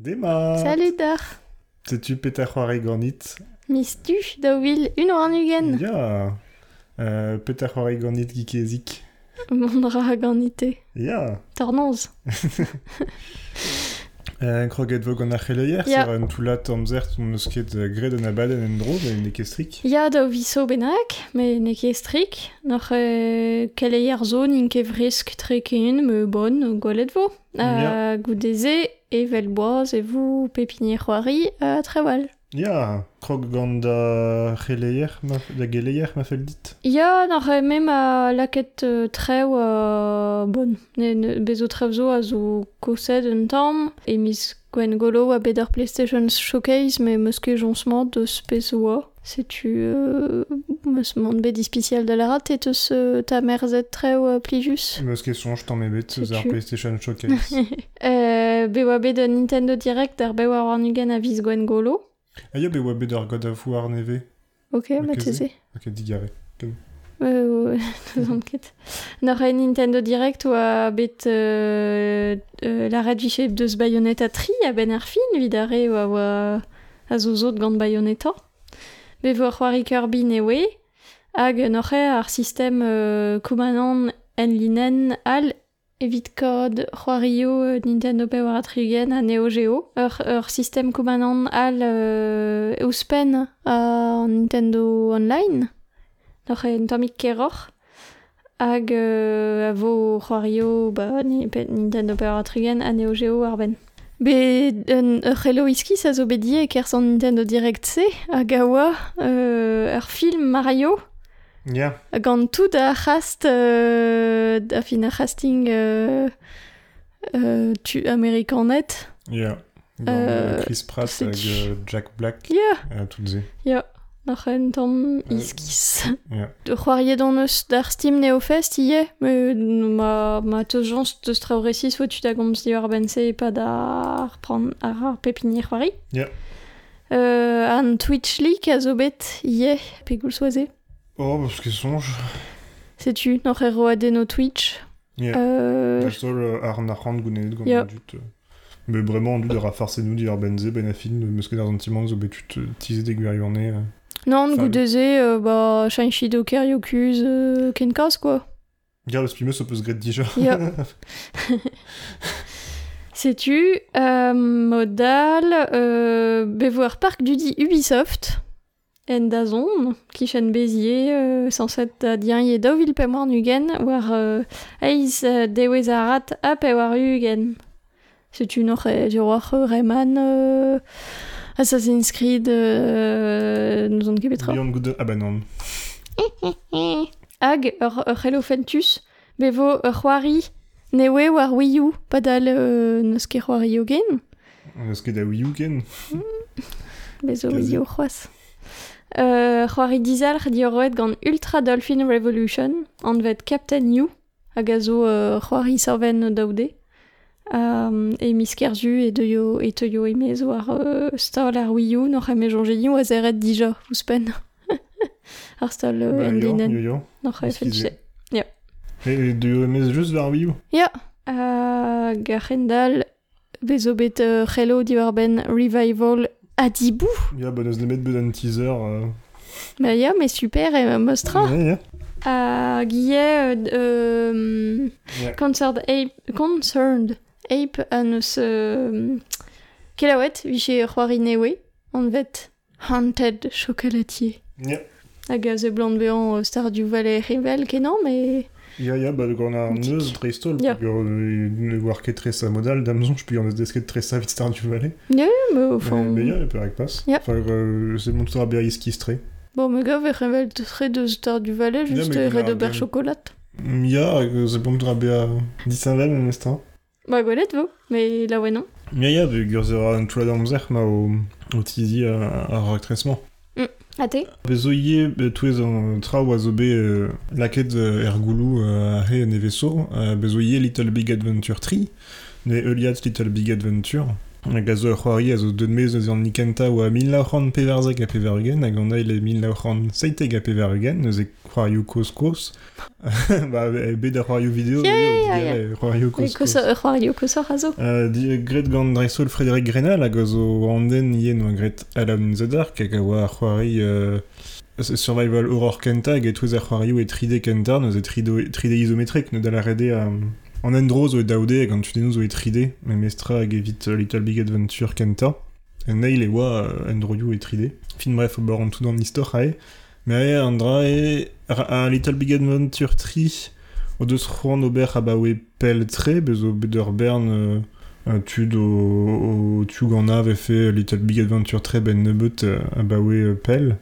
Dema Salut dar Setu peter ganit Mistu da wil un oran ugen Ya. Euh, Peter ganit gikezik Mondra Ya Tornoz euh, Kroget vo gant ar c'heleier. Ser un toulat eus ket euh, gred an abadenn en dro ben nekestrik Ya da viso benak, me ne kestrik Noch e keleier zo nin ke vrisk treken me bon gwalet vo. A goudeze e vel boaz e vou pepinier c'hoari a trewal Ya Krog gant da c'heleier ma- da geleier ma fel dit. Ya, noch e mem a laket euh, trew a bon ne, ne, bezo trew zo a zo koset un tamm e mis gwen golo a bet ar PlayStation Showcase me meus ket jonsment deus pezo a. Setu euh, meus mont bet dispicial da la rat et eus euh, ta merzet trew a plijus. Meus ket sonj tamm ebet eus ar. PlayStation Showcase. Euh, be oa bet un Nintendo Direct ar be war an ugen a viz gwen golo Ah ya be oa bet ar God neve ok, Ma teze Ok, digare Euh, ouais, ket. Nor e Nintendo Direct oa bet euh, euh, la red deus Bayonetta 3 a ben ar fin vidare oa oa a zo zot gant Bayonetta. Ar c'hoari Kirby ne we, hag nor e ar sistem euh, koumanan en linen al evit c'hoario euh, Nintendo war a a Neo Geo. Ur, ur sistem koumanan al euh, a Nintendo Online. Noch en tamik keroc'h hag euh, a c'hoario ba, Nintendo Power Atrigen a Neo Geo ar ben. Be un ur Hello Whisky sa zo bedie e Nintendo Direct C hag a euh, film Mario Ya gant tout a c'hast euh, a fin a c'hasting euh, euh, tu Amerikanet Ya Gant Euh, Chris Pratt hag Jack Black. Euh, tout ze tamm Euh, iskis. Ya De c'hoariet d'an eus d'ar Steam Neofest ie, me ma, ma teus jans deus traoù resis fo tu da gomz di ar bense e pa d'ar pran ar ar c'hoari. Ya. Euh, an Twitch League a zo bet ie, pegoul soaze. Oh, parce que sonj Setu, noc'h e roade no Twitch. Ya Euh, euh, euh, Mais vraiment, du de rafarse nous di ar benze ben a fin, meus ket ar sentiments zo betut euh, tize de gwirionne. euh. non, Enfin, goudeze, euh, ba, Shinshi Doker Yokuz, euh, ken kaz, quoi. Gar eus pimeus o peus gret dija. Ya. Sais-tu, modal, euh, bevo ar parc du dit Ubisoft, en da zon, kichen bezier, euh, sanset a dien ye daou vil pemar nugen, war euh, eiz euh, dewez a rat a pe war ugen. Sais-tu noch e du roi Rayman, euh, Assassin's Creed, euh, nous on kebetra. Beyond Good... Ah bah non. Hag, ur, ur Hello Fentus, bevo ur c'hoari newe war Wii U, padal euh, neus ket c'hoari o gen, Eus ket da Wii U ken. bezo. Wii U c'hoaz. C'hoari dizal di ur roet gant Ultra Dolphin Revolution, an vet Captain You, hag a zo euh, c'hoari sorven daoude. Um, e miskerzu e deuio e teuio emez war euh, stol ar Wii U, noc'h eme jonjeni oa zeret dija, ouzpen. ar stol euh, Bah, en yo, noc'h e Eskize. fetche. Et de eus juste vers Wii U Ya, a garendal bezo bet uh, war ben Revival Adibou. Bah neus nemet bet un teaser. Euh... Ba ya, mais super, e mostra. Ya, ya. A guillet uh, euh, Ya. Concerned Ape, Concerned Ape a neus uh, kelaouet, viche c'hoari newe, an vet Haunted Chocolatier. Ya. Hag a ze blant bean uh, Star du Valais Rivel kenan, mais... Ya, ya, bah gant ar Mythique. neus dreistol. Ya. Gur ne war ket tresa modal, damzon, je puis en desket tresa vit Star du Valais. Mais au fond... Mais e per pass. Ya. Enfin, euh, c'est mon tour à Berry skistre. Bon, me gav e revel tre de Star du Valais, juste mais e ar ober ben- chocolat. Ya, euh, c'est bon tour à Berry disavel en estan. Ba gwelet vo, mais la ouais non. Ya, ya, be gur zera an toulad amzer ma o, o tizi a, a raktresman. A te Bezo ie, be touez an tra oa zo be euh, laket euh, er goulou euh, a he en eveso, euh, bezo ie Little Big Adventure 3, ne euliat Little Big Adventure, Hag a zo c'hoari a zo deud mez eus an nikenta oa min laoran peverzek a hag an a peverugen, eus e c'hoarioù koz-koz. ba, e bet a c'hoarioù video, c'hoarioù koz-koz. ur a zo. Di, gret gant dreisol Frédéric Grenal hag a zo yen oa gret the Dark hag a oa c'hoari euh, Survival Horror kenta hag e touez ar c'hoarioù e 3D kenta neus e 3D, 3D isométrique ne da la rede a... An endro zo e daoude hag an tudeno zo e 3D, me mestra hag euh, Little Big Adventure kenta. En eil e oa euh, endroioù e 3D. Fin bref, o an tout an istor ae. Me ae an a Little Big Adventure 3 o deus c'hoant ober a ba oe pel tre, bern euh, euh, tud o, o tu gant ave fait Little Big Adventure 3 ben nebeut euh, a ba oe euh, pel.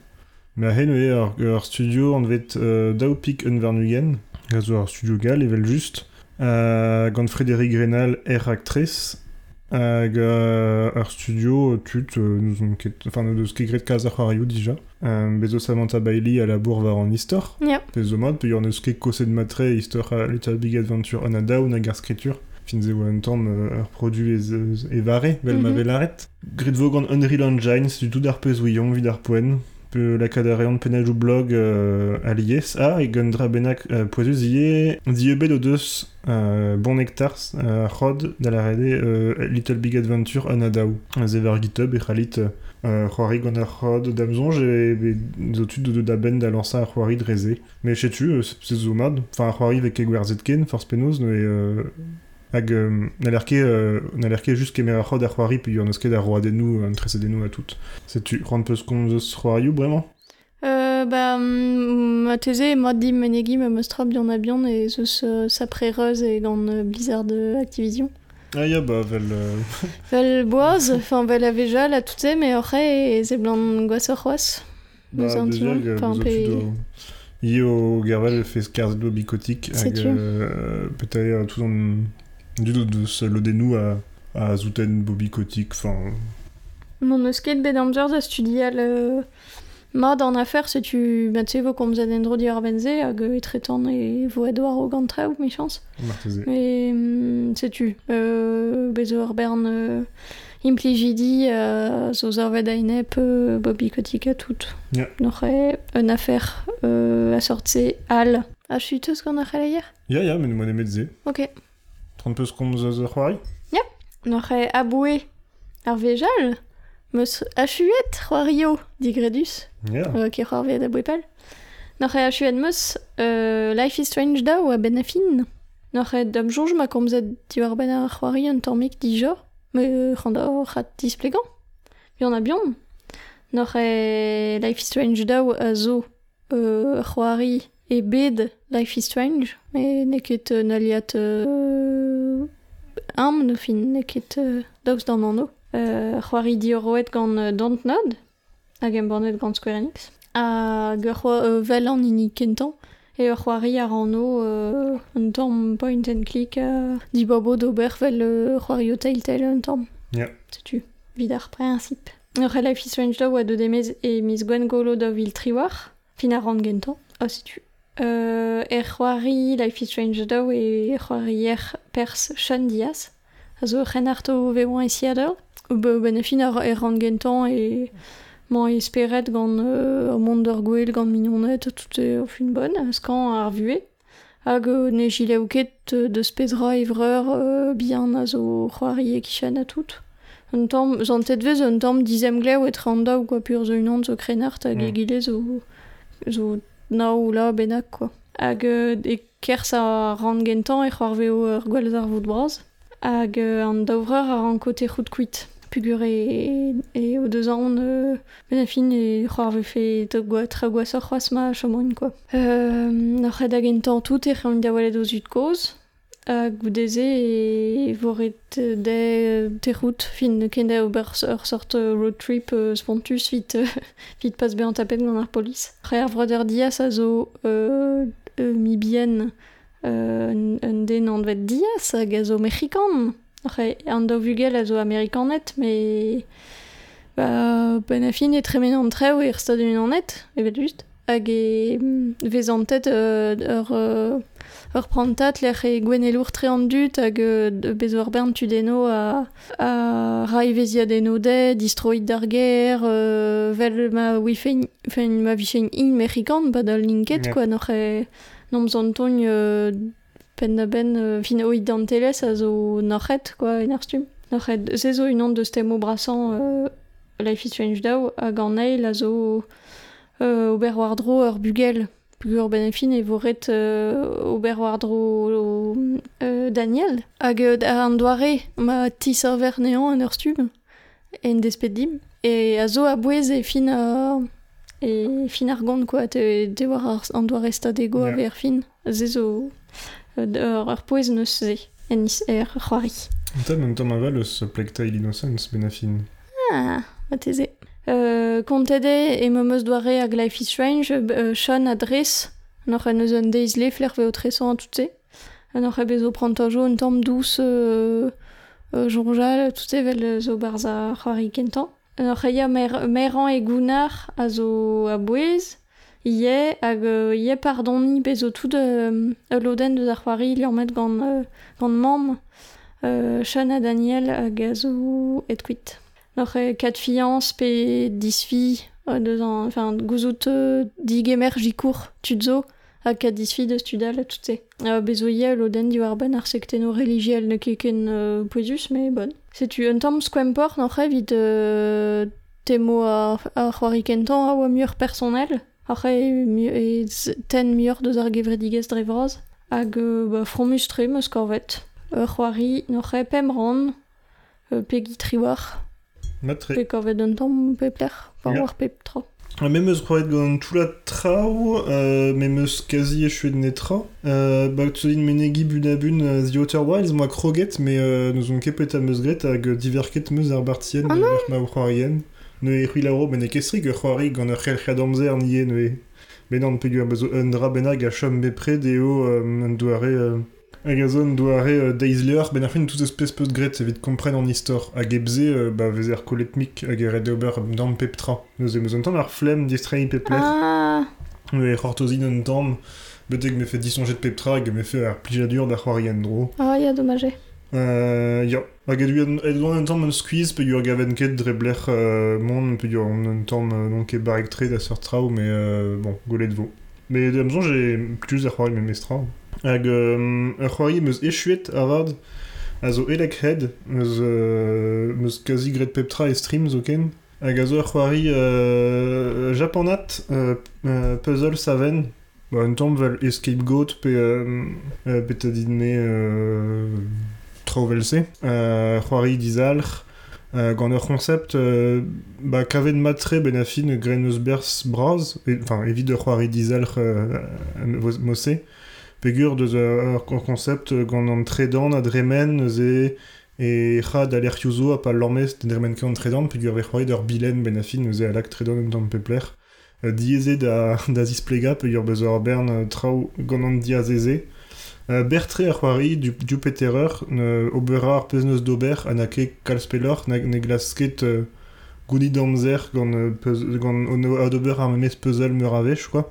Me a hen ur studio an vet euh, daou pik un vernugen, a zo ur studio gal evel just, euh, gant Frédéric Grenal er actrice, hag euh, ur studio euh, tut, euh, nous on ket, enfin deus ket gret kaz ar c'hoarioù dija, euh, bezo Samantha Bailey a labour war an istor, Ya. Pez o mod, pe y'en eus ket koset matre istor a Little Big Adventure an a daou nag ar skritur, fin ze oa un tamm euh, ur produit ez, ez, e vare, vel ma Mhm. velaret. Grit vog an Unreal Engine, du tout ar pez ouillon, vid ar poen, la kadarean penaj ou blog euh, a lies, ah, e gandra benak euh, poezuz ie, di ebet o deus euh, bon nectars euh, a c'hod da la rede euh, Little Big Adventure an a daou. Ze var github e c'halit euh, c'hoari gant ar c'hod damzonj e e zo tud de da ben da lansa ar c'hoari dreze. Me chetu, euh, se zo mad, enfin ar c'hoari vek e gwerzet ken, force ne euh, hag euh, n'aller ket euh, n'aller ket just kemer ar c'hod ar c'hoari, puis y'en eus ket ar roadennou, an tresedennou a tout. Setu, c'hoant peus komz eus c'hoarioù, bremañ Euh, bah, mm, ma teze, moi, dim menegi, ma mostra bion a bion, e zeus euh, saprereuz e gant euh, Blizzard euh, Activision. Ah ya, bah, vel... Euh... Vel boaz, enfin, vel a vejal a toute, mais orre, e ze blant gwasor c'hoaz. Nous Bah, déjà, enfin, pe- au-dessus de- Ie o gervel fez karzh do bikotik hag euh, peut-être euh, tout an du do deus lodenou a, a zouten bo bikotik, enfin... Mon eus ket bet amzer da studial euh, mod en affaire, se tu, bah, tu sais, vo komz ad endro di ar benze, hag e tretan e vo edwar o gant traoù, méchance. Marteze. Mais, hum, sais-tu, euh, bezo ar bern euh, implijidi euh, zo zarvet a inep euh, Bobby Kotik a tout. Ja. N'aurait une affaire euh, à sortir al. Ah, chuteuse qu'on a fait hier? Ya, ya, men moan emet ze. Ok. 30 peus komz eus ur c'hoari N'aurait aboué ar vejal meus achuet c'hoario, dit Gredus, Ya. euh, qui c'hoarvet a bouepal. N'aurait achuet meus euh, Life is Strange da ou a benafin. N'aurait dam jonge ma komzet di war ben ar c'hoari un tammik di jo. Me c'handa rat displegan. Bihan a bihan. N'aurait Life is Strange da ou a zo euh, c'hoari e bed Life is Strange. Me neket euh, naliat euh, am no fin neket euh, daouz d'an anno. Euh, c'hoari di roet gant euh, Dontnod. Hag em bornet gant Square Enix. Hag ur c'hoa- euh, vel an ini kentan. E ur c'hoari ar anno euh, un tamm point and click euh, di bobo d'ober vel euh, c'hoari o Telltale un tamm. Ya. Setu, vid ar princip. Ur Life is Strange da oa de demez e mis Gwen Golo da vil triwar. Fin ar an gentan. Ah, setu. Euh, er c'hoari Life is Strange daou e er c'hoari er pers Sean Diaz. A zo c'hen arto veoan e siadeur. Be, ben e fin ar er an gentan e man e speret gant euh, o mont d'ur gwell gant mignonet tout e o fin bonne. Skan ar vue. Hag ne gile ouket de pedra evreur euh, bihan a zo c'hoari e kichan a tout. Un tamm, zan tet vez, un tamm dizem gleu et randa ou gwa pur zo unan zo krenart hag mm. e gile zo, zo naou ou la benak quoi. Hag euh, e kerz a ran gentan e c'hoarveo ur gwell ar vout braz. Hag euh, an daouvreur a ran kote c'hout kuit. Pugur e, e, o deus an euh, ben fin e c'hoarve fe tog gwa tra gwa sor c'hoaz ma chomoin quoi. Euh, na c'hed a gentañ tout e c'hoant da walet o zut koz. Hag goudeze e voret de te route fin ken da ober ur sort road trip euh, spontus vit euh, vit pas be an tapet gant ar polis. Re ar vroder dias a zo euh, euh, mi bien euh, un- den an vet dias hag a zo mexikan. Re, an da vugel a zo amerikanet, me... Ba, ben a fin e tremen an treo e stad un an net, evet just. hag e mm, vezantet euh, euh, ur prantat lec'h e gwenelour tre an dut hag euh, de bezo bern tudeno a, a rai veziadeno de, distroid d'ar ger, euh, vel ma wifen, fen ma vichen in merikan, bad al linket, Ja. quoi, n'oc'h e nom zantoñ euh, pen da ben euh, fin oid a zo noc'het, quoi, en ar stum. Noc'het, se zo unan brasan euh, Life is Strange daou hag an eil a zo euh, ober war dro ur bugel pugur benefin e voret euh, ober war dro euh, Daniel hag euh, an doare ma ti server nean en ur stub en despet dim e a zo a bouez e fin a e fin ar gont quoi te, te war ar, an doare stadego Ja. a ver fin ze zo euh, ur, ur poez neus ze en is er c'hoari Tam un tamm aval eus Plectail Innocence benafin. Ah, ma teze. Euh, kontede e memeus doare Life is euh, Sean a dres, noc'h en eus un bezo prantajo un tamm douce euh, euh, jonjal, tout se vel zo barza c'hoari meran zo euh, tout de euh, loden deus euh, euh, Sean Daniel hag a zo et. Noch e kat fianz pe euh, enfin, euh, kat disfi. Euh, ar sekteno keken euh, mais bon. Un tamm skwempor noch e vid euh, temo a, a c'hoari kentan a oa mur personnel. Arre e, ten mur deus ar gevredigez drevraz. Hag euh, ba, fromus tre meus korvet. Ur c'hoari noch e pemran, euh, pegi triwar. Matre. Pe korvet un tamm pe pler, Ja. war pe tra. Ha memeus c'hoaret gant tout la trao, euh, memeus quasi echuet netra. Euh, ba tzodin menegi bunabun uh, The Outer Wilds, moi kroget, mais euh, nous on kepet a meus gret hag diverket meus ar bartien, Ah uh, ma c'hoarien. Ne e c'hui laro ben e kestrik ur c'hoari gant ur c'helc'hed amzer nie ne e. Ben an pegur bezo un dra benag a chom bepre deo euh, un doare... Euh, Hag a zo un doare euh, deiz leur, ben ar fin tout espèce peus gret evit kompren an istor. Hag ebze, euh, ba vez er koletmik hag e red ober d'an peptra. Neus e meus un tamm ar flem distrai pepler. Ah, Ouais, c'hortozin un tamm, betek me disonjet de peptra hag me ar plijadur c'hoarien dro. ah, ya dommage. Euh, ya, hag edu an, edu an un tamm un squeeze pe ur gaven ket dre bler euh, mon, pe ur an un tamm non ket barek tre da sort trao, mais euh, bon, golet vo. Mais de j'ai plus ar c'hoari me mestra. Hag euh, ar c'hoari meus echuet avad, a zo elek head, meus, euh, meus kazi gret peptra e stream zo ken. Hag a zo c'hoari euh, japonat, euh, puzzle saven, Ba, un tamm vel escape goat pe, euh, pe ta din me euh, traovel-se. Euh, c'hoari dizalc'h, euh, gant ur concept, ba matre ben a fin gren eus bers braz, e, enfin, evit ur c'hoari dizalc'h euh, mosse, pegur deus ur ur concept euh, gant an tredan a dremen ze e c'had a l'ertiouzo a pa lormez de dremen ket an tredan, pegur ve c'hoari d'ur bilen ben a fin ze a lak tredan un tamm pepler. Euh, dieze da, da zisplega pe ur bezo ar bern euh, trao gant an diazeze. Euh, Bertre ar c'hoari du, du petereur, ne obera ar pezneus d'ober an ake kalspelor ne, ne glasket euh, gouni damzer gant, euh, peuz, gant ono ad ober ar memez puzzle meur avech, quoi.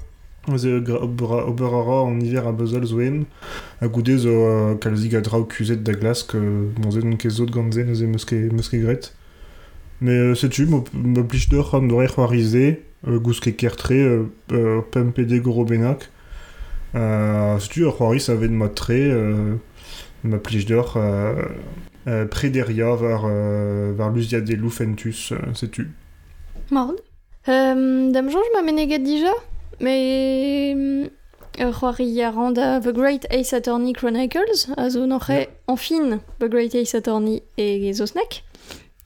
Ze obera, oberara an hiver a puzzle zo em, a goude zo euh, kalzig a drao kuzet da glas que bon ze non ket zot gant ze neuze meus gret. Mais euh, setu, mo plij d'or an dore c'hoarize, euh, gous ket kertre, euh, euh, pem pede goro benak. Euh, setu, ar c'hoari sa ven mat tre, euh, ma plij d'or, euh, euh, prederia var, euh, var luzia de loufentus, euh, setu. Mord. Euh, dam jonj ma meneget dija, mais c'hoari a rand a The Great Ace Attorney Chronicles, a zo n'oc'h e en fin The Great Ace Attorney e zo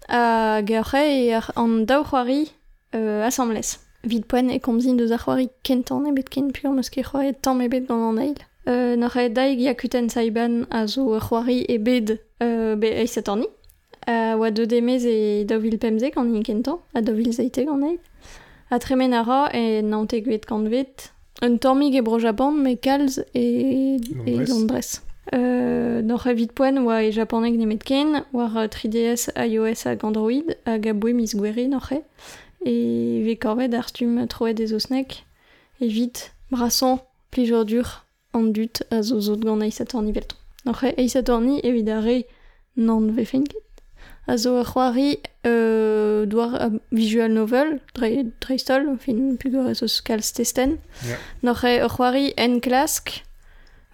a e an daou c'hoari euh, assemblez. Vid poen e komzin deus ar c'hoari kentan ebet ken pur meus ket c'hoari tamm ebet gant an eil. Euh, n'oc'h e daig yakuten saiban a zo c'hoari euh, be Ace Attorney. A oa de demez e daouvil pemze gant ni kentan, a daouvil zeite gant eil. A tremen a ra e nante gvet gant vet. Un tammig e bro Japan, me kalz e, e. Londres. Euh, Noc'h evit poen oa e japoneg nemet ken, war euh, 3DS, iOS hag Android, hag a boe mis gwere noc'h e. E ve korvet ar stum troet e zo snek. evit brassan plijur dur an dut a zo zo gant eisatorni velton. Noc'h eisatorni evidare nan ve fin ket. A zo a c'hoari euh, douar a visual novel, dre, dreistol, fin pugur ez eus kalz testen. Noc'h a c'hoari en klask,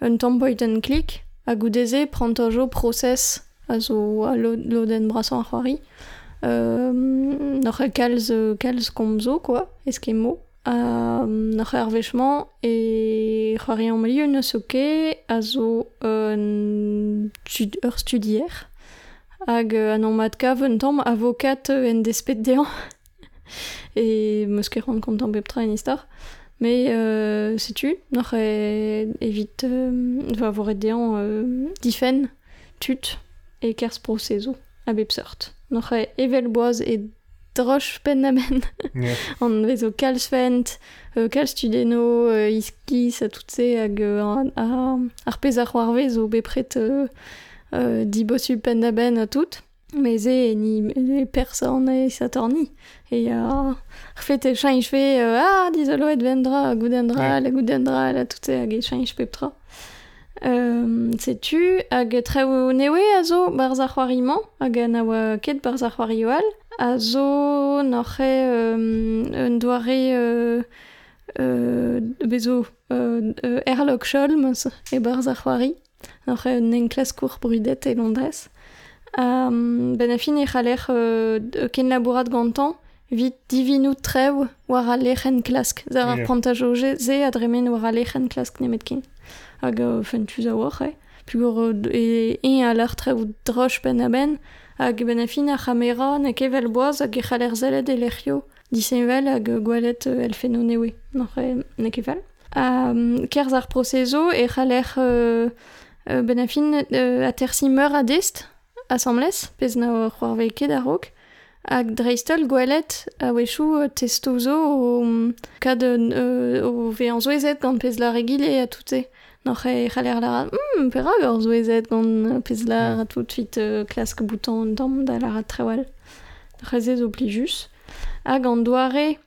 un tampoit en klik, a goudeze prantojo process a zo a lo- loden brassan a c'hoari. Euh, a kalz, kalz komzo, quoi, eskemo. Euh, a ar vechman e c'hoari an milieu neus o ket a zo un stud, ur studier hag euh, an an mat kav un tamm avokat euh, en despet dean. E meus ket ran kontant bep tra en istor. Mais euh, setu noc'h e evit euh, va voret dean euh, difen tut e kers prosezo a bep seurt. Noc'h e evel boaz e droch pen amen Ja. an vezo kalz fent, euh, kalz studeno, euh, iskis, a tout se, hag euh, ar bepret euh, euh, dibosu pendaben a tout. mais e ni e person e satorni. E a uh, refet e chanj fe, uh, ah, dizalo et vendra, goudendra, ouais. la goudendra, la tout e hag e chanj peptra. Euh, Setu hag treo newe a zo bar c'hoariman hag an awa ket bar zarc'hoarioal, a zo n'orre euh, un doare... Euh, euh, bezo euh, euh, erlok cholmz e barza zarc'hoari. Ur en klaskour brudet e Londres. Um, ben a fin e c'haler uh, ken labourat gantan, vit divinou trev war a lec'hen klask. Zar ar yeah. prantaj o ze adremen war a lec'hen klask nemet ken. Hag uh, fen tuz a war, eh. Pugur e, e a lar trev droch ben a ben, hag ben a fin a c'hamera ne kevel boaz hag e c'haler zeled e lec'hio. Disenvel hag gwalet el feno newe. Noc'h e ne kevel. Um, Kerz ar prosezo e c'haler... Euh, euh, ben afin euh, a tersi meur a dest, asambles, pez na c'hoar vez ket a rok, hag dreistol gwelet a wechou testozo o kad euh, o ve an zoezet gant pez la regile a toute. Noc'h e c'haler lara, hmm, perag ar zoezet gant pez la a tout fit euh, klask bouton an tamm da lara trewal. Noc'h ez ez oblijus. Hag an doare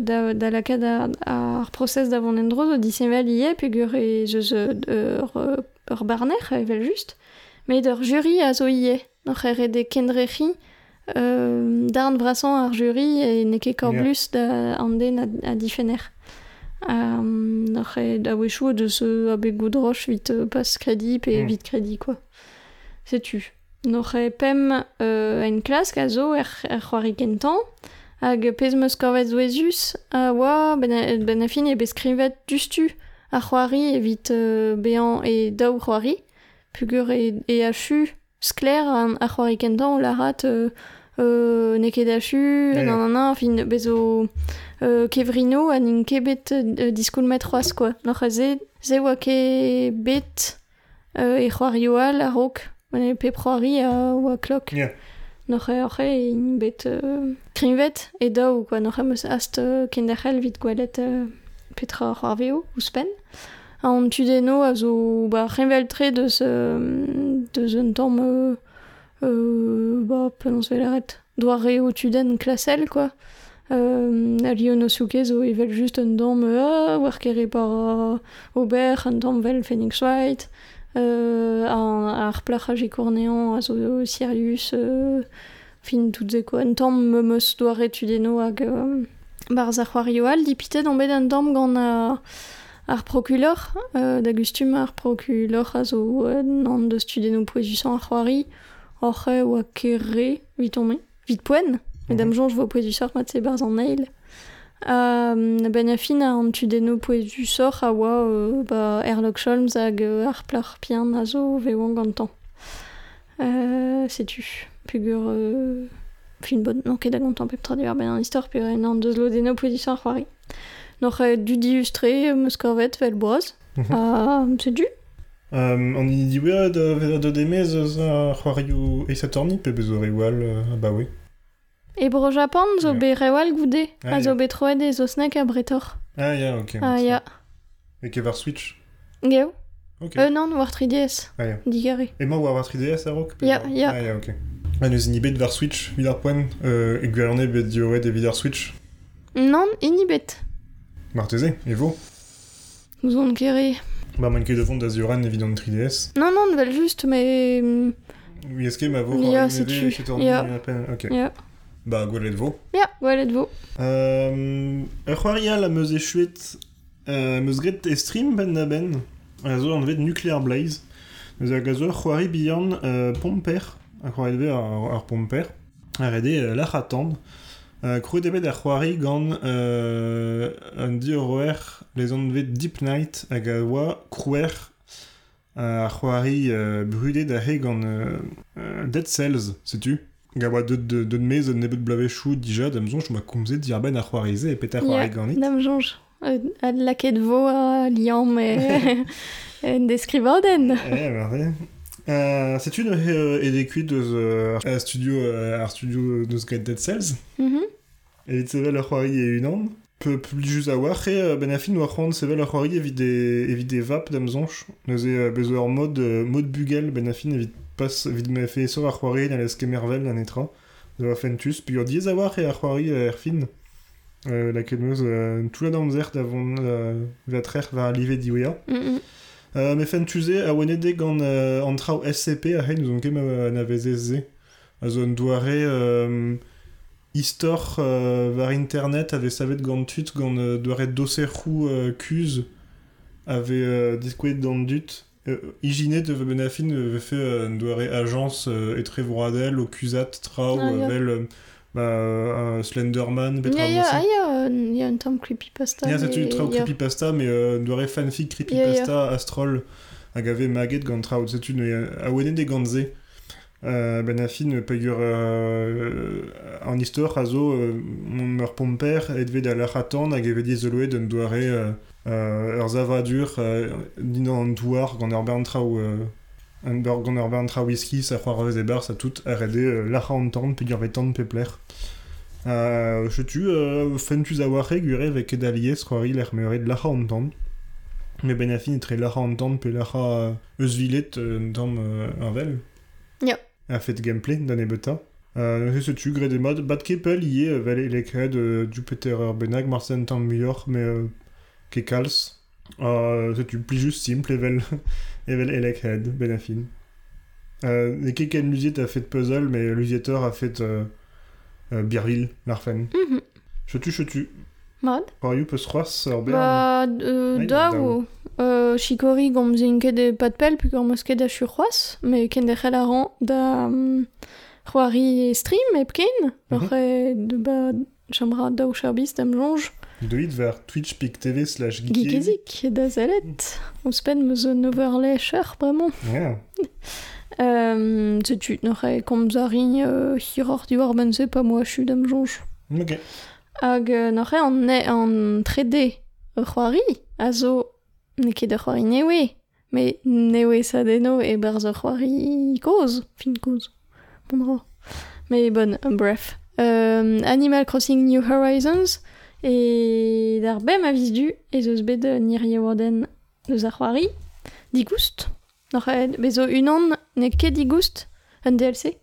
da, da lakad ar, ar process d'avant endro zo disevel ie pegur e zeus euh, ur, euh, ur barner evel just met ur jury a zo ie n'oc'h e red e kendrechi euh, darn vrasan ar jury e ne ket kor Ja. blus da an den a, a difener um, da euh, a bet goudroch vit euh, pas kredi pe Mm. vit kredi quoi setu n'oc'h e pem euh, a zo er, er kentan hag pez meus korvet zoezus, a oa ben a, ben a fin e beskrivet justu dustu a c'hoari evit euh, bean e daou c'hoari pugur e, e achu skler an a c'hoari kentan o larat euh, euh, ne ket achu yeah. nan nan nan fin bezo euh, kevrino an in kebet euh, diskoul metroaz quoi Noc'h a ze ze oa ke bet euh, e c'hoari oal a rok pe proari a oa klok yeah. Noc'h eo in bet euh, krimvet e daou, quoi. Noc'h eus ast euh, kenderc'hel vit gwelet euh, petra c'hoar veo, ouspen. An tudeno a zo ba, krimvel tre deus, euh, deus un tamm euh, euh, ba, penons velaret, doar reo tuden klasel, quoi. Euh, a lio no souke zo evel just un damm, ah, war kere par uh, ober, un damm vel Phoenix White, ar plachaj e kornean a zo Sirius, euh, fin tout. Un tamm me meus doare etudeno hag euh, barz ar c'hoarioal, dipitet an bet un tamm gant a, ar prokulor, euh, d'Agustum ar prokulor a zo euh, an de studeno poezusan ar c'hoari, oa kere, vit on vit poen, Madame Jean, je vois poezusan mat se barz an neil. Euh, ben a fin a an tudeno poezusor a oa euh, ba Erlok Scholms hag euh, ar plar pian a zo veoan gantan. Euh, setu. Pugur... Euh, fin bon, non ket da gantan pep traduar ben an istor pe en an deus lodeno poezusor ar c'hoari. Noch euh, du diustre meus korvet vel boaz. Mhm. Ah, setu. Um, an i diwe de veder de demez eus a c'hoarioù eisatorni pe bezo rewal, uh, ah bah oui. E bro Japan zo Ja. be rewal goude. Ah, a zo ja. bet troet e zo snek a bretor. Ah ya, ok. Ah ya. E ke var Switch. Geo. Ok. Euh, non, war 3DS. Ah ya. Digare. Emañ war war 3DS a rok Ya, ya. Ah ya, ok. Ah, neus in ibet var Switch, vid ar poen, euh, e gwerne bet dioret e vid ar Switch. Non, inibet. Martese, et vous? Nous on kéré. Bah, manqué de fond d'Azuran, évident de 3DS. Non, non, vel juste, mais... Oui, est-ce que ma voix Ja, c'est tu. Ok. Ja, Bah, gwelet vo. ja, gwelet vo. Euh, ur c'hoaria la meus e chuet euh, meus gret e stream ben ben a zo an vet Nuclear Blaze. Meus a c'hoari bihan euh, pomper. A c'hoari ar, ar pomper. A rede euh, lach attend euh, krouet ebet ar c'hoari gant euh, an di roer les an vet Deep Night hag a oa krouer ar c'hoari brudet da he gant euh, Dead Cells, setu Ga oa deud de, de mez an nebet blavechou dija da mzonch ma koumzet dir ben ar c'hoarize e pet ar c'hoari ganit. Dam jonge. Euh, Ad laket vo a liam e... en deskrivaden. Eh, merve. Euh, setu ne he euh, e dekuit deus euh, ar studio, euh, ar studio deus gret Dead Cells. Mhm. Evit sevel ar c'hoari e unan. Peu plus just a war, e euh, ben a fin war c'hoant sevel ar c'hoari evit e, evit e vap da mzonch. Neus e euh, bezo ar mod, euh, mod bugel ben a fin evit pas, evit me fe so ar c'hoari na leske mervel an etra. Zo a fentus, puis diez e c'hoari euh, er fin. Euh, la euh, tout la damzert avon euh, vatrer va alive diwea. Mhm. Euh, me fentuze a oanede gant euh, an trao SCP a hein nous on kem navezeze. A zo an doare euh, istor euh, var internet savet gant tut gant euh, doare euh, euh, diskouet gant dut. Euh, Igine de benafin ve fait euh, doare agence euh, etre voradel o kuzat trao Ah, vel bah, Slenderman petra ah, ya, euh, ya un tamm creepypasta. C'est mais- du trao ya. creepypasta, mais doare fanfic creepypasta astrol hag ave maget gant trao, c'est une euh, a wene de gantze. Euh, ben a fin pegur euh, an istor a zo euh, mon ur pomper edve da lac'h attend hag eve diez zeloet un doare euh, euh, ur zavadur euh, din an douar gant euh, whisky sa c'hoar e bar sa tout a rede euh, lac'h an tant pegur ve tant pepler. Euh, je tu euh, fentus a ware gure vek ket alies c'hoari l'er meuret lac'h an tant. Me ben a fin etre lac'h an tant pe lac'h euh, eus vilet euh, euh, vel. Ya. A fait gameplay dan e beta. Euh, se tu gre de mod bat kepel ie euh, vel elekred euh, ur benag marsen tam muior me euh, ke kals. Euh, se tu pli just simple evel evel elekred ben a fin. Euh, ne ket ken luziet a fait puzzle mais l'usieteur a fait euh, euh, Birville, l'arfen. Mhm. Je tu, je tu. Mat Par you peus c'hoaz ur bern. Ba, euh, Ouais, da ou... Chikori gom zin ket e pat pel pu gom eus ket da churroaz, me ken de c'hell a ran da um, c'hoari e stream ep ken, Mhm. ur e de ba chambra da ou charbiz dam jonge, Deuit vers twitch.tv slash geekezik. geekezik da zelet, ouz pen meus un overlay cher, bremañ. Yeah. Euh, euh, hiror diwar ben se pa moa chu dam jonge. Ok. Hag an, ne, an 3D ur c'hoari, a zo ne ket ur c'hoari newe, me newe sa deno e berz ur c'hoari koz, fin koz, bon dra. Me bon, bref. Euh, Animal Crossing New Horizons, e d'ar bem a viz du, e zeus bet euh, nir warden deus ar c'hoari, digoust. N'or bezo unan ne ket digoust, un DLC.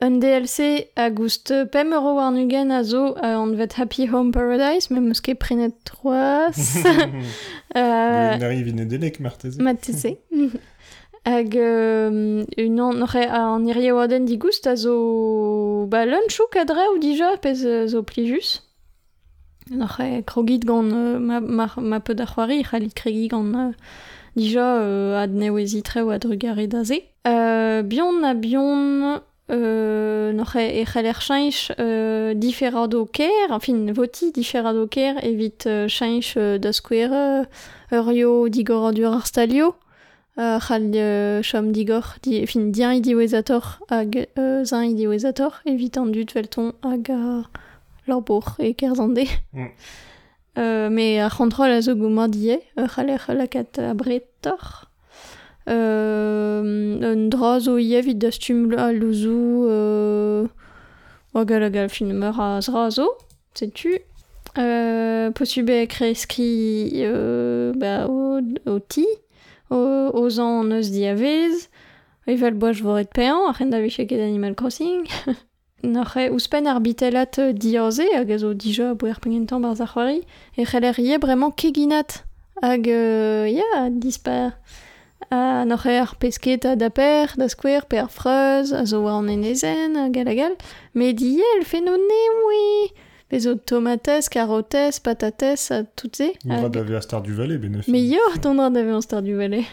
Un DLC a goust pem euro war nugen a zo euh, an vet Happy Home Paradise, ket prenet troaz. euh, Nari vine delek, marteze. mat tese. Hag euh, unan n'ore an irie digoust a zo ba kadre ou dija pez euh, zo plijus. N'ore krogit gant euh, ma, ma, ma peu c'halit gant euh, dija euh, ad newezitre ou ad rugare. Euh, a bion euh, e chanch euh, diferado ker, enfin voti diferado ker evit euh, chanch euh, euh, digor dur ar stalio. Uh, euh, digor, di, fin dien i diwezator hag euh, zan i diwezator, lor bor e kerzande. Mm. Euh, me ar c'hantrol a zo gouma die, uh, c'haller lakat a bretor. Euh, un dra zo ie vid da stum a louzou, euh, wagal agal fin meur a zra zo, setu. Euh, posube kreskri euh, ba, o, o ti, o, oz an eus diavez, evel boaj voret pean, a c'hen da veche ket Animal Crossing. Ar bitelat euh, dioze hag a zo dija bouer pengentan bar zarwari e c'heller ie bremañ keginat. Hag euh, ya disper a n'oc'he ar pesket a da per da skwer per freuz a zo war an enezen a gal a gal. Me di el fe no neoui pe zo tomates, carotes, patates a tout ze. On va hag- d'avoir Star du Valais, ben Mais yo, tondra d'ave an star du Valais.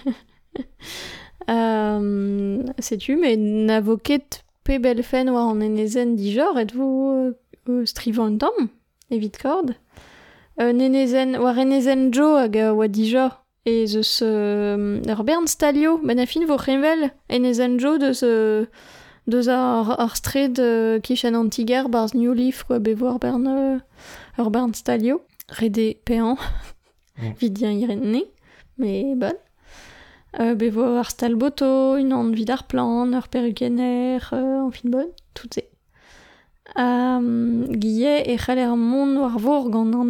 euh, Sais-tu, mais n'avoket pe belfen war an enezen dijor et vous euh, tom, evit kord. Euh, nenezen, war enezen jo hag oa dijor. Et zeus euh, ur bern stalio, ben a fin vo revel enezen jo deus, euh, deus ar, ar stred euh, kichan antiger barz New Leaf, quoi, bevo ar bern, euh, ur bern stalio. Rede pean, Mm. vidien irene, mais bon. Euh, bevo ar stalboto, une an vid ar euh, bon, tout. Um, Guillet e c'haller ar mont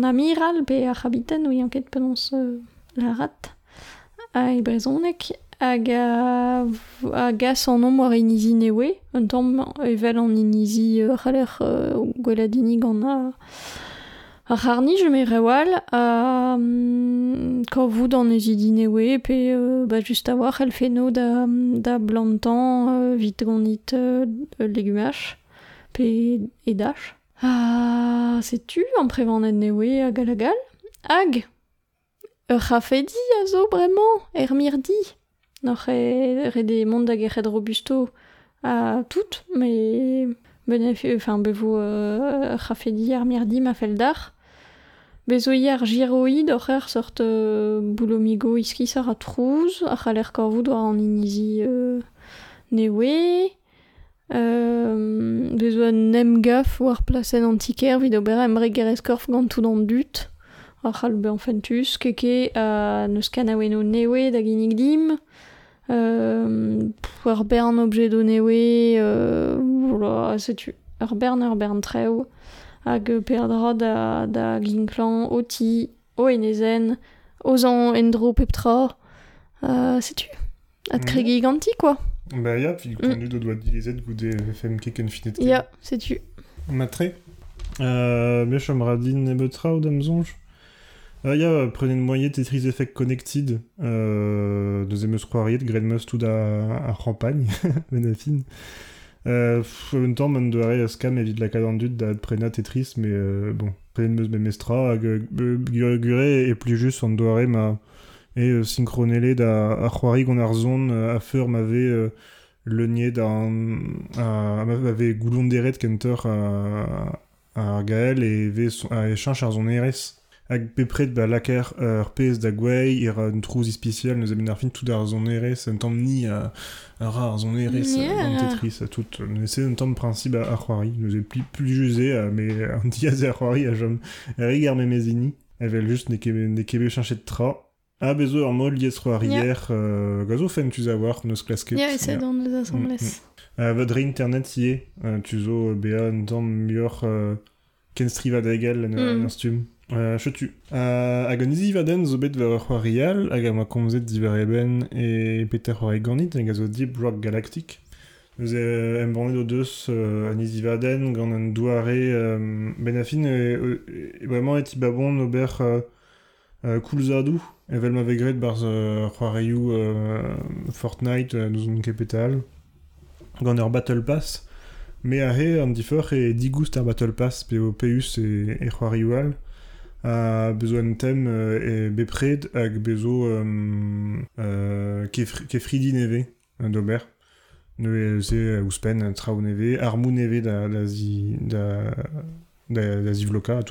amiral pe ar habiten oui penons euh, la rat a e brezonek hag a, a newe un tamm evel an inizi euh, c'haller euh, ar harnij me rewal a um, korvoud an ezidi newe pe euh, ba just a war el feno da, da blantan euh, vit gant euh, legumach pe edach. Ah, sais-tu, en prévenant newe a galagal? Hag rafedi a zo bremañ, er mirdi. Noc'h e, re de mont da gerc'hed robusto a tout, mais enfin, bevo euh, rafedi ar mirdi ma fel dar. Bezo hier giroid oc'h er sort euh, boulomigo iski sar a trouz, a c'haller korvoud war an inizi euh, newe. Euh, bezo an nem gaf war plasen antiker vid ober emre gereskorf gant tout an dut. A c'hall be an fentus, keke a neus kanaweno newe da ginig dim. Euh, bern objet do newe, euh, voilà, setu. Ur bern, ur bern treo. Hag perdra da, da ginklan oti, o enezen, ozan endro peptra. Euh, setu. Ad Mhm. kregi ganti, quoi. Bah ya, puis connu de doigt d'Ilizet, goude FM keken finet. Ya, setu. Matré. Euh, mais chom radin e betra ou damzonj. Euh, ya, prenez le moyen Tetris Effect Connected. Euh, deus emeus croiriet, gren meus tout a, a campagne, ben fin. Euh, doare scam evit la cadendut da prena Tetris, mais euh, bon, prenez meus mestra, hag euh, gure gure et plus juste on doare ma euh, synchronele da a c'hoari gant ar a feur m'avait euh, le nier d'un a m'avait goulon deret kenter a e ve a zon erez hag pepret ba laker ur pez da gwei er un trouz ispecial neus emen ar fin tout ar zon erez un tamm ni a, a ra ar zon erez Yeah. yeah. gant Tetris tout neus un tamm principe c'hoari neus e pli a, mais an diaz c'hoari a jom ar memezini evel just ne kebe, ne kebe chanchet tra a bezo ar mol liez c'hoarier euh, gazo fen tu a war neus klasket Ya, ese assemblées. Euh, votre internet y est. Euh, tu zo euh, un temps meilleur euh, striva Mm. Stum. Euh, je tu. Euh, hag an izi vaden zo bet komzet diver eben e peter c'hoar ganit, hag a zo Rock Galactic. Nous e em bandet o deus euh, an izi vaden gant an euh, et babon ober euh, euh, koulzadou. Evel ma vegret barz euh, euh, Fortnite euh, nous on kepetal gant Battle Pass, me a he an difer Battle Pass pe o peus a bezo an tem euh, e bepred hag bezo euh, euh, kefri- kefridi neve euh, d'ober. Ne ze euh, ouspen euh, traoù neve, ar mou neve da, da, zi, da, da, da zivloka a.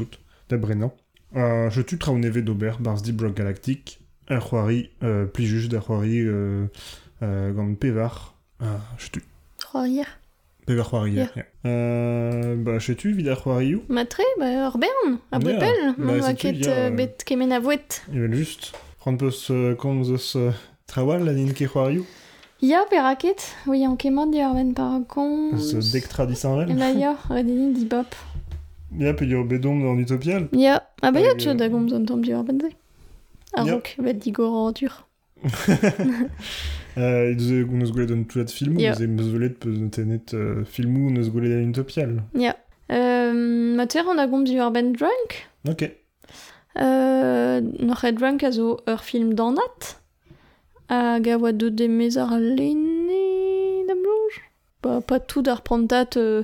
Euh, je tu traoù neve d'ober, barz Deep Rock Galactic, ar c'hoari, euh, pli juj da c'hoari euh, euh, pevar, ah, je tu Trois c'hoarier. Yeah. Matre, ba bern, a setu, bet kemen a peus komz eus trawal la nin ket c'hoarioù. Ya. Oui, an kemot di ar ben parakon. Eus dek tradisanvel. E ba ya, redeni di bop. Ya, pe yo bedom dans Utopial. Ya, ah ba ya, Hag, tu da gomz an tom di ar ben ze. A Ya. rok, bet di gor dur. Euh, eus neus goulet an touat filmou, Ya. yeah. eus volet peus tenet uh, filmou neus goulet an utopial. Ya. Euh, Mater an a gomz ur ben drunk. Ok. Euh, Noc'h e drunk a zo ur film danat. Hag a oa deud emez ar lenne da bloj. Ba, pa tout ar prontat euh,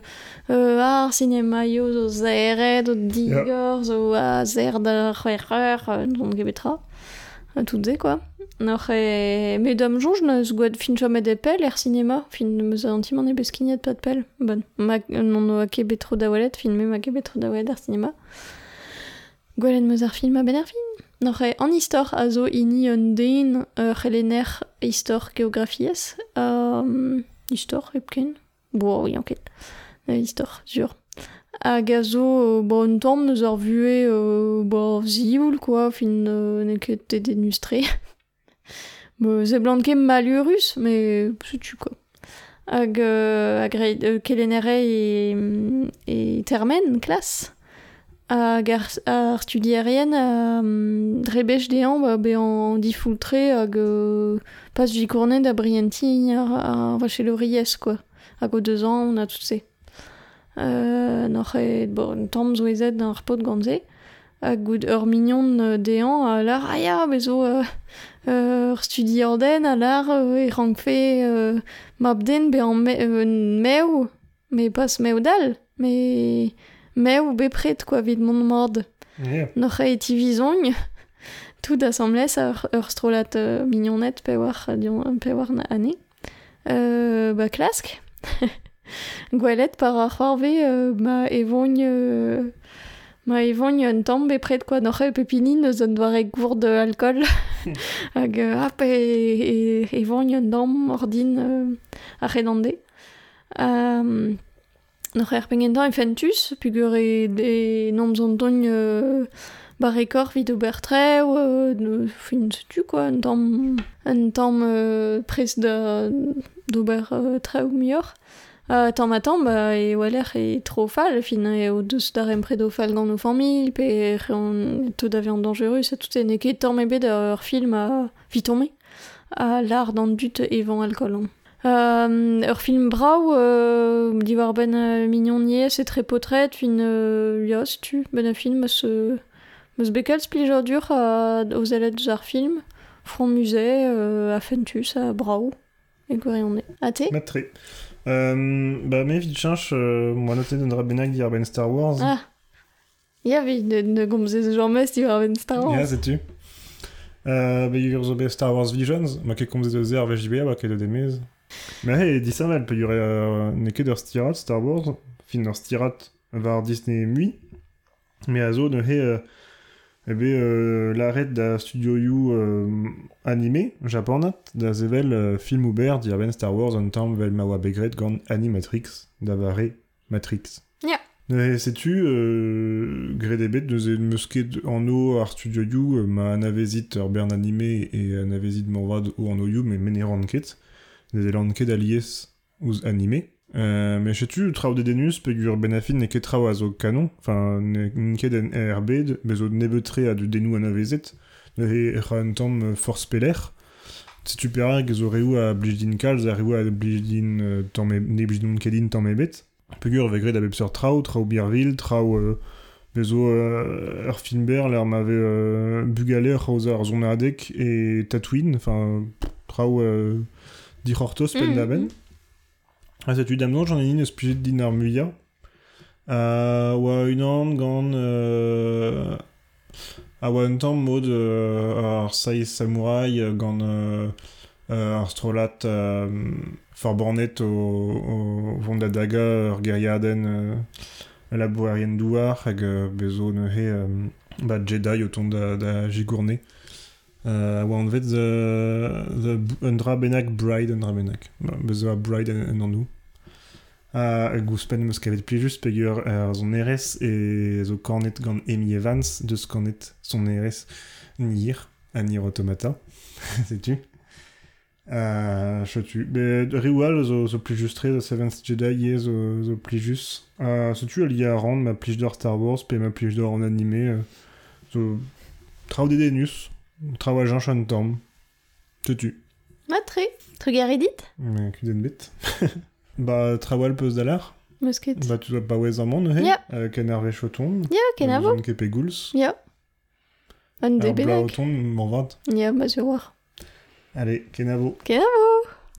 euh, ar cinema yo zo zeret, digor, zo a zer da euh, n'on gebetra. Euh, tout ze, quoi. Noc'h e... Me dam jonj neus gouad fin chomet e pel er cinema. Fin meus antimant e beskignet pat pel. Bon, ma, non oa ket da welet, fin me ma da welet ar cinema. Gwelet meus film a ben an istor a zo ini un c'helener istor geografiez. Um, epken. Oui, anket. Uh, istor, sur. Hag a zo, euh, un tamm neus ar vue, euh, bo, zioul, quoi, fin euh, ne ket te denustre. bo, ze malurus, mais setu, quoi. Hag, euh, hag euh, kelenere e, e termen, klas. hag ar, ar studierien um, drebech dean ba, be an difoultre hag euh, pas vikournet da brienti ar, ar quoi hag o deus an on a tout se euh, n'oc'h bo, un tamm d'an ar repot ganze, hag gout ur mignon euh, dean a lar aia bezo euh, euh, ur studi orden a lar euh, e rankfe euh, map den be an me, euh, meo me pas meo dal me be bepret quoi vid mon mord. Yeah. n'oc'h e tivizong tout assemblès a ur, ur strolat euh, mignonet pe war, dion, pe war na ane euh, ba klask. Gwelet par ar c'hoarve euh, ma evogne... Euh, ma evogne un tamm bepret quoi? Noc'h pepinin eus un doare gourd de alcool. Hag euh, ap e, e, evogne un tamm ordin euh, ar redande. Euh, Noc'h er pengentan e fentus, pugur e, e nomz an euh, barekor vid ober treo, euh, ne- fin setu quoi, un tamm, un tamm euh, prez da, d'ober euh, treo mior. Uh, tamm a tamm, ba, e waler e tro fal, fin e o deus dar empred o fal gant o familh, pe reon tout da vian dangerus, a tout e neket tamm ebet ur film a vitome, a l'art d'an dut evan alcool. Euh, ur film brau, euh, diwar ben euh, mignon niais, c'est très potret, fin euh, lios tu, ben a film eus, euh, eus bekel splijer dur aux ailettes deus ar film, front musée, euh, a fentus, a brau, e gwirionne. A te Matre. Euh, ba, vid chanch, euh, moi noté d'un dra bennak dir ben Star Wars. Ah, ya vi, ne, ne gomze ce genre mes diwar ben Star Wars. Ja, setu. Euh, ba, ur zo bet Star Wars Visions, ma ket komze eus er vech ba ket demez. Ma he, di samal, pe ur euh, ne ket ur stirat Star Wars, fin ur stirat var Disney mui, me a zo ne he... Euh, ebe euh, l'arret da studio you euh, animé japonat da zevel euh, film ober dir ben Star Wars an tamm vel begret gant Animatrix da vare Matrix. Ya. Ne setu euh, gret ebet deus e meusket an o ar studio you euh, ma anavezit ur bern animé e anavezit morvad o an o you me mene ranket deus e lanket alies ouz animé. Euh, mais setu traoù de denus pe gur benafin ne ket traoù a zo kanon, enfin ne ne ket en RB, bezo nebetre a du denou anavezet, ne he e c'ha un tamm euh, force peler, setu perak zo reou a blijdin kalz a reou a blijdin euh, tamm ne blijdin kedin tamm ebet. Pe gur vegret a bepseur traoù, traoù birvil, traoù euh, bezo euh, l'er m'ave euh, bugaler c'haoz ar zon adek e Tatooine, enfin traoù euh, dic'hortos pen Mhm. da Ah, setu damnon, j'en ai une eus plijet din ar muia. Euh, oa unan gant... Euh, a oa un tamm mod euh, ar sai samouraï euh, gant euh, euh, ar euh, forbornet o, o vont da daga ur geriaden euh, la boarien douar hag euh, bezo ne he euh, ba Jedi da, da jigourne. Euh, oa an vet the, the, un dra bennak bride un dra bennak. Ba, Bezo a bride en, en an nou. A gouspen meus kavet plijus pegur er zon erez e zo Amy Evans deus kornet son erez nir, a nir automata, setu. Uh, setu. Be riwal zo, zo plijus tre, zo Seventh Jedi ye zo, zo plijus. Uh, setu al ya rand ma plij d'or Star Wars pe ma plij d'or en animé. Euh, zo traoù de denus, traoù a janch an tamm. Setu. Ma tre. Trugaridit Mais kudenn bet. Ba, trawal peus dalar Musket. Ba, tu dois pas wez amant, he Ya. Euh, Ken ar vechoton. Ya, ken a vo Ken kepe gouls. Ya. De Ar bennak. blaoton, m'en vant. Ya, ma sur war. Allez, ken a vo. Ken a vo